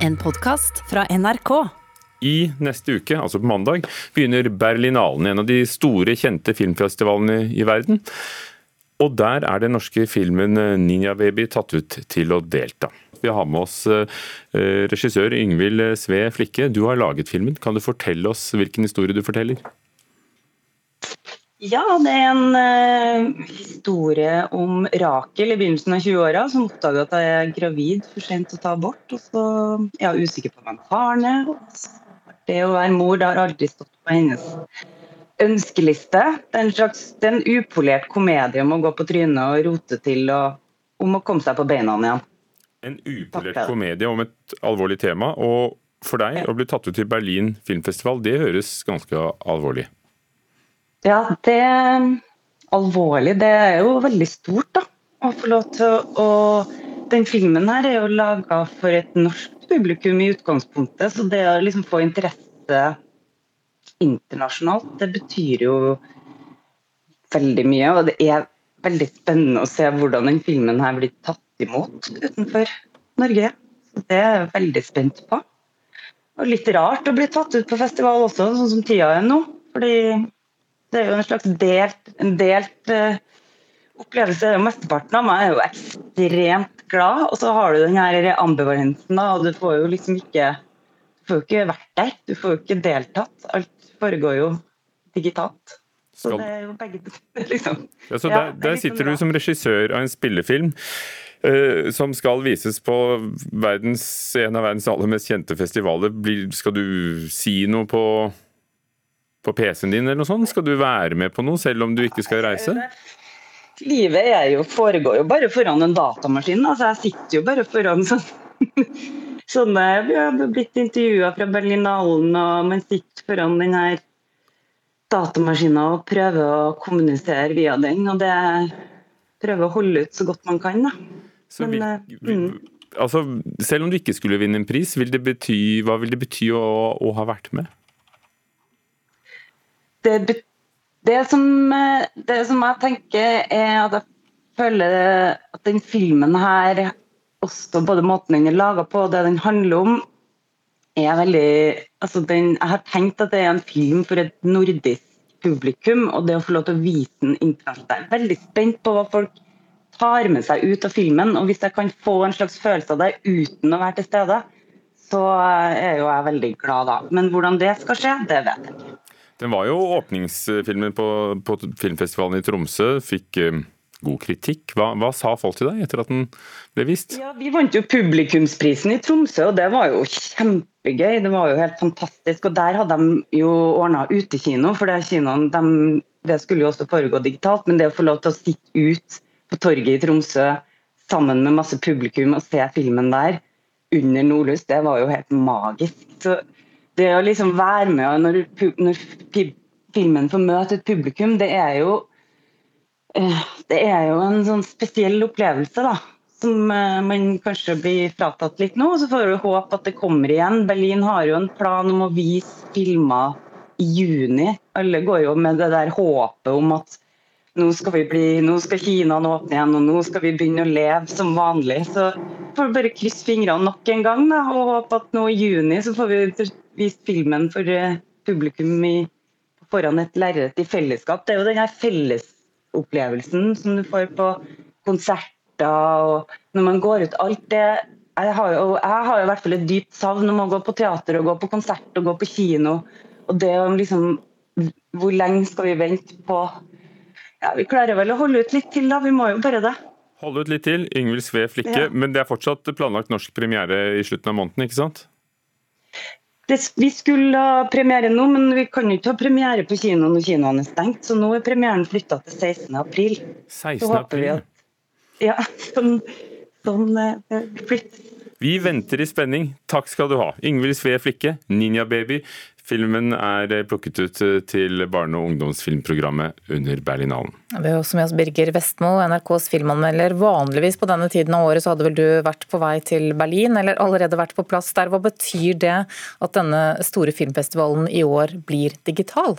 En podkast fra NRK. I neste uke, altså på mandag, begynner Berlinalen, en av de store, kjente filmfestivalene i verden. Og der er den norske filmen Ninja Baby tatt ut til å delta. Vi har med oss eh, regissør Yngvild Sve Flikke. Du har laget filmen. Kan du fortelle oss hvilken historie du forteller? Ja, det er en uh, historie om Rakel i begynnelsen av 20-åra som oppdager at jeg er gravid for sent til å ta abort. Og så er jeg usikker på hvem faren er. Det å være mor det har aldri stått på hennes ønskeliste. Det er en slags det er en upolert komedie om å gå på trynet og rote til og om å komme seg på beina igjen. En upolert komedie om et alvorlig tema. Og for deg å bli tatt ut til Berlin filmfestival, det høres ganske alvorlig ja, det er alvorlig. Det er jo veldig stort, da. Å få lov til å Den filmen her er jo laga for et norsk publikum i utgangspunktet, så det å liksom få interesse internasjonalt, det betyr jo veldig mye. Og det er veldig spennende å se hvordan den filmen her blir tatt imot utenfor Norge. Så det er jeg veldig spent på. Og litt rart å bli tatt ut på festival også, sånn som tida er nå. Fordi det er jo en slags delt, en delt uh, opplevelse. Mesteparten av meg er jo ekstremt glad, og så har du den her ambivalensen. og Du får jo liksom ikke du får jo ikke vært der, du får jo ikke deltatt. Alt foregår jo digitalt. Så det er jo begge liksom. Ja, så der, der liksom sitter du som regissør av en spillefilm. Uh, som skal vises på verdens, en av verdens aller mest kjente festivaler. Skal du si noe på på PC-en din eller noe sånt? Skal du være med på noe selv om du ikke skal reise? Livet er jo, foregår jo bare foran en datamaskin. altså Jeg sitter jo bare foran sånn sånne Vi har blitt intervjua fra Berlinhallen, og man sitter foran den her datamaskinen og prøver å kommunisere via den. Og det prøver å holde ut så godt man kan. da. Men, vi, vi, mm. altså, selv om du ikke skulle vinne en pris, vil bety, hva vil det bety å, å ha vært med? Det, det, som, det som jeg tenker, er at jeg føler at den filmen her, også både måten den er laga på og det den handler om, er veldig altså den, Jeg har tenkt at det er en film for et nordisk publikum, og det å få lov til å vise den internasjonalt. Jeg er veldig spent på hva folk tar med seg ut av filmen. og Hvis jeg kan få en slags følelse av det uten å være til stede, så er jo jeg veldig glad da. Men hvordan det skal skje, det vet jeg ikke. Den var jo åpningsfilmen på, på filmfestivalen i Tromsø. Fikk eh, god kritikk. Hva, hva, sa folk til deg etter at den ble vist? Ja, Vi vant jo publikumsprisen i Tromsø, og det var jo kjempegøy. Det var jo helt fantastisk. Og der hadde de jo ordna utekino, for det, kinoen, de, det skulle jo også foregå digitalt. Men det å få lov til å sitte ut på torget i Tromsø sammen med masse publikum og se filmen der under nordlys, det var jo helt magisk. Så det å liksom være med når, når filmen får møte et publikum, det er jo eh, det er jo en sånn spesiell opplevelse, da. Som eh, man kanskje blir fratatt litt nå. Så får vi håpe at det kommer igjen. Berlin har jo en plan om å vise filmer i juni. Alle går jo med det der håpet om at nå skal, bli, nå skal Kina åpne igjen, og nå skal vi begynne å leve som vanlig. Så får vi bare krysse fingrene nok en gang da, og håpe at nå i juni så får vi vist filmen for eh, publikum i, foran et lerret i fellesskap. Det er jo den her fellesopplevelsen som du får på konserter og når man går ut. Alt det jeg har, jo, jeg har jo i hvert fall et dypt savn om å gå på teater og gå på konsert og gå på kino. Og det om liksom Hvor lenge skal vi vente på ja, Vi klarer vel å holde ut litt til, da. Vi må jo bare det. Holde ut litt til. Ingvild Sve Flikke. Ja. Men det er fortsatt planlagt norsk premiere i slutten av måneden, ikke sant? Det, vi skulle ha premiere nå, men vi kan jo ikke ha premiere på kino når kinoen er stengt. Så nå er premieren flytta til 16. april. 16. april? At, ja, sånn, sånn flytt. Vi venter i spenning. Takk skal du ha. Ingvild Sve Flikke, Ninja Baby. Filmen er plukket ut til barne- og ungdomsfilmprogrammet under Berlinalen. Vi har også med oss Birger Vestmo, NRKs filmanmelder. Vanligvis på denne tiden av året så hadde vel du vært på vei til Berlin, eller allerede vært på plass der. Hva betyr det at denne store filmfestivalen i år blir digital?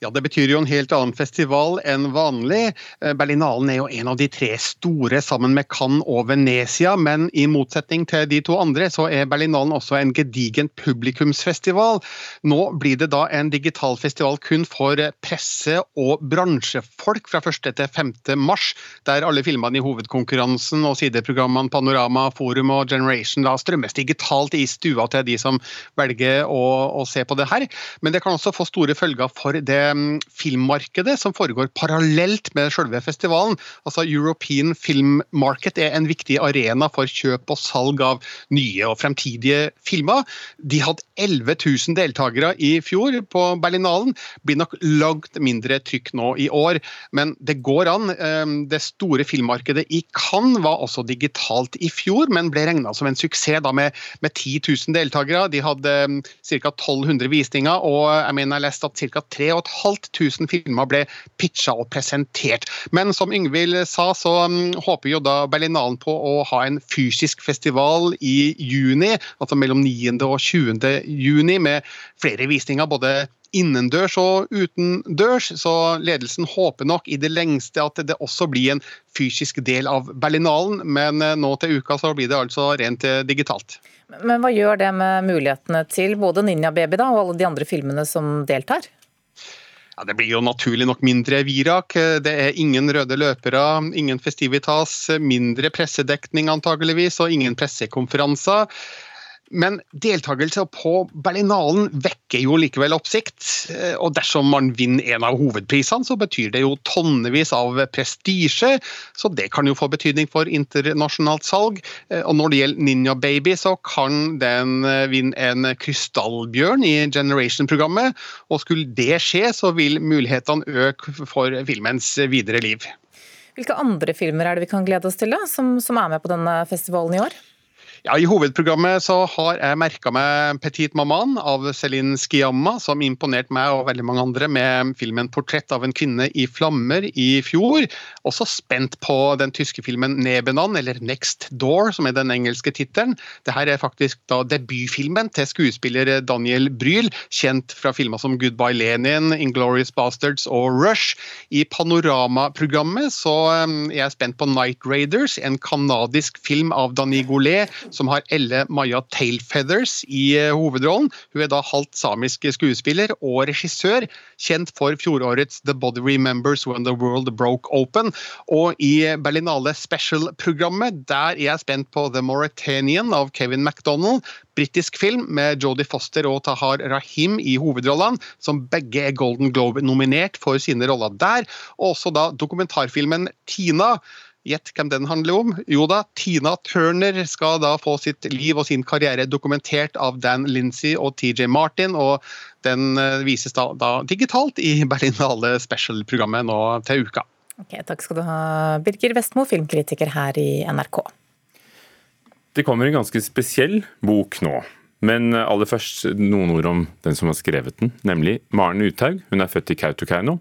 Ja, Det betyr jo en helt annen festival enn vanlig. Eh, Berlinalen er jo en av de tre store sammen med Cannes og Venezia, men i motsetning til de to andre, så er Berlinalen også en gedigent publikumsfestival. Nå blir det da en digital festival kun for presse og bransjefolk fra 1. til 5. mars, der alle filmene i hovedkonkurransen og sideprogrammene Panorama, Forum og Generation da strømmes digitalt i stua til de som velger å, å se på det her. Men det kan også få store følger for det filmmarkedet som foregår parallelt med selve festivalen. Altså European Film Market er en viktig arena for kjøp og salg av nye og fremtidige filmer. De hadde 11 000 deltakere i fjor på Berlinalen. Blir nok langt mindre trykk nå i år, men det går an. Um, det store filmmarkedet i Cannes var også digitalt i fjor, men ble regna som en suksess da med, med 10 000 deltakere. De hadde um, ca. 1200 visninger, og jeg mener jeg leste at ca. 3,5 500 filmer ble pitcha og presentert. Men som Yngvild sa, så um, håper jo da Berlinalen på å ha en fysisk festival i juni, altså mellom 9. og 20. juni, med flere visninger både innendørs og utendørs, så ledelsen håper nok i det lengste at det også blir en fysisk del av Berlinalen, men eh, nå til uka så blir det altså rent eh, digitalt. Men hva gjør det med mulighetene til både Ninja Baby da, og alle de andre filmene som deltar? Ja, det blir jo naturlig nok mindre virak. Det er ingen røde løpere, ingen festivitas, mindre pressedekning antageligvis, og ingen pressekonferanser. Men deltakelse på Berlinalen vekker jo likevel oppsikt. Eh, og dersom man vinner en av hovedprisene, så betyr det jo tonnevis av prestisje. Så det kan jo få betydning for internasjonalt salg. Eh, og når det gjelder Ninja Baby, så kan den eh, vinne en krystallbjørn i Generation-programmet. Og skulle det skje, så vil mulighetene øke for filmens videre liv. Hvilke andre filmer er det vi kan glede oss til da, som, som er med på denne festivalen i år? Ja, I hovedprogrammet så har jeg merka meg 'Petit Maman' av Céline Sciamma, som imponerte meg og veldig mange andre med filmen 'Portrett av en kvinne i flammer' i fjor. Også spent på den tyske filmen 'Nebenan', eller 'Next Door', som er den engelske tittelen. Dette er faktisk da debutfilmen til skuespiller Daniel Bryl, kjent fra filmer som 'Goodbye Lenin', 'Inglorious Bastards' og 'Rush'. I Panorama-programmet så um, er jeg spent på 'Night Raiders', en kanadisk film av Dani Goulet som har Elle Maja Tailfeathers i eh, hovedrollen. Hun er da halvt samisk skuespiller og regissør, kjent for fjorårets The Body Remembers When the World Broke Open. Og i Berlinale Special-programmet, der er jeg spent på The Mauritanian av Kevin MacDonald. Britisk film med Jodie Foster og Tahar Rahim i hovedrollene, som begge er Golden Globe-nominert for sine roller der. Og også da dokumentarfilmen Tina Gjett hvem den handler om? Jo da, Tina Turner skal da få sitt liv og sin karriere dokumentert av Dan Lindsay og TJ Martin. og Den eh, vises da, da digitalt i Berlinale Special-programmet nå til uka. Ok, Takk skal du ha, Birger Vestmo, filmkritiker her i NRK. Det kommer en ganske spesiell bok nå. Men aller først noen ord om den som har skrevet den, nemlig Maren Uthaug. Hun er født i Kautokeino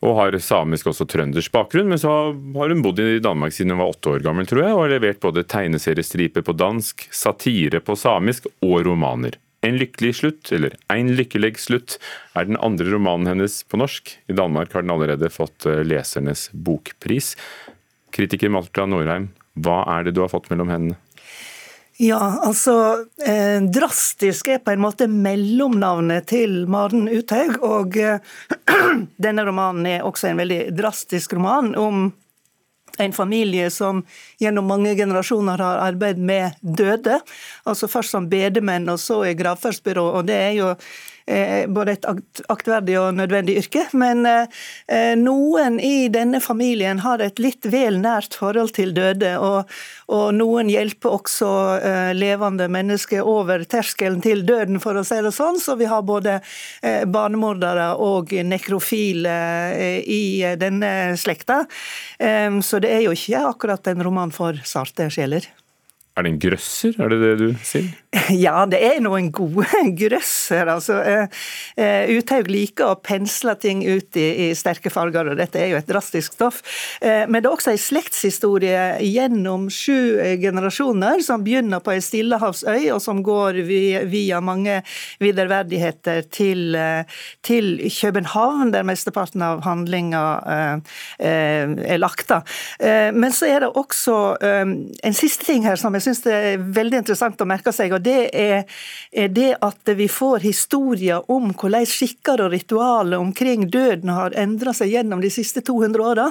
og har samisk også trøndersk bakgrunn. Men så har hun bodd i Danmark siden hun var åtte år gammel, tror jeg, og har levert både tegneseriestriper på dansk, satire på samisk og romaner. En lykkelig slutt, eller Ein lykkelig slutt, er den andre romanen hennes på norsk. I Danmark har den allerede fått eh, lesernes bokpris. Kritiker Malta Norheim, hva er det du har fått mellom hendene? Ja, altså eh, Drastisk er på en måte mellomnavnet til Maren Uthaug. Og eh, denne romanen er også en veldig drastisk roman om en familie som gjennom mange generasjoner har arbeidet med døde. Altså Først som bedemenn, og så i gravferdsbyrå. og det er jo både et aktverdig og nødvendig yrke. Men eh, noen i denne familien har et litt vel nært forhold til døde. Og, og noen hjelper også eh, levende mennesker over terskelen til døden, for å si det sånn. Så vi har både barnemordere og nekrofile i denne slekta. Så det er jo ikke akkurat en roman for sarte sjeler. Er det en grøsser, er det det du sier? Ja, det er noen gode grøsser. Altså, uh, Uthaug liker å pensle ting ut i, i, sterke farger, og dette er jo et drastisk stoff. Uh, men det er også en slektshistorie gjennom sju generasjoner, som begynner på ei stillehavsøy, og som går via, via mange viderverdigheter til, uh, til, København, der mesteparten av handlinga er lagt. Da. Men så er det også en siste ting her som jeg syns det er veldig interessant å merke seg. og Det er, er det at vi får historier om hvordan skikker og ritualer omkring døden har endra seg gjennom de siste 200 åra.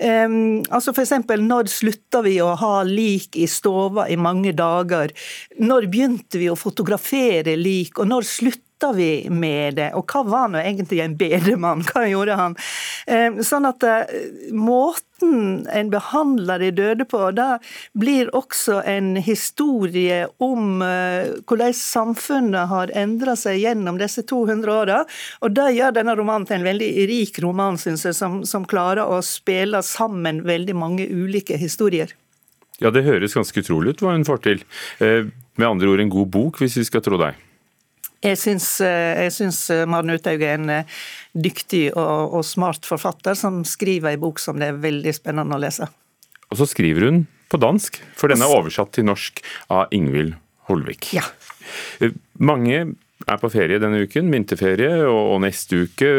Um, altså F.eks. når slutta vi å ha lik i stova i mange dager? Når begynte vi å fotografere lik, og når slutta vi med det? Og hva var nå egentlig en bedemann? Hva gjorde han? Sånn at eh, måten en behandler de døde på, da blir også en historie om eh, hvordan samfunnet har endra seg gjennom disse 200 åra. Og det gjør denne romanen til en veldig rik roman, syns jeg, som, som klarer å spille sammen veldig mange ulike historier. Ja, det høres ganske utrolig ut hva hun får til. Eh, med andre ord en god bok, hvis vi skal tro deg. Jeg syns, eh, jeg syns eh, Maren Uthaug er en eh, dyktig og, og, smart forfatter som skriver en bok som det er veldig spennende å lese. Og så skriver hun på dansk, for den er oversatt til norsk av Ingvild Holvik. Ja. Mange er på ferie denne uken, vinterferie, og, og neste uke.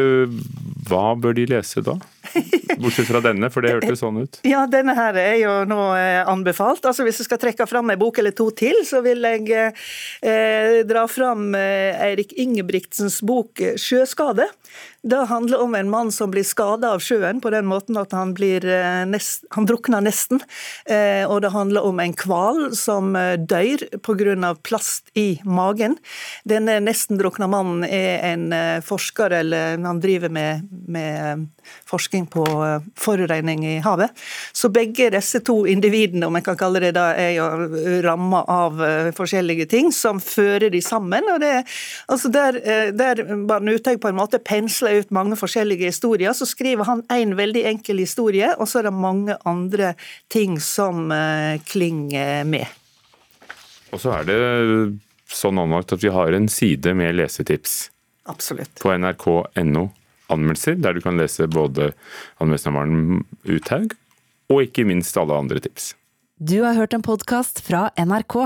Hva bør de lese da? Bortsett fra denne, for det hørtes sånn ut. Ja, denne her er jo nå eh, anbefalt. Altså Hvis jeg skal trekke fram en bok eller to til, så vil jeg eh, dra fram eh, Eirik Ingebrigtsens bok eh, 'Sjøskade'. Det handler om en mann som blir skada av sjøen på den måten at han, blir eh, nest, han drukner nesten. Eh, og det handler om en hval som dør pga. plast i magen. Denne nesten-drukna mannen er en forsker, eller han driver med, med forskning på eh, forurensning i havet. Så begge disse to individene, om jeg kan kalle det er jo ramma av eh, forskjellige ting som fører de sammen. og det, altså Der, eh, der Barne Uthaug på en måte pensler ut mange forskjellige historier, så skriver han én veldig enkel historie, og så er det mange andre ting som klinger med. Og så er det sånn anlagt at vi har en side med lesetips. Absolutt. På nrk.no anmeldelser, der du kan lese både anmeldelsen av Maren Uthaug og ikke minst alle andre tips. Du har hørt en podkast fra NRK.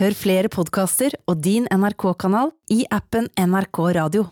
Hør flere podkaster og din NRK-kanal i appen NRK Radio.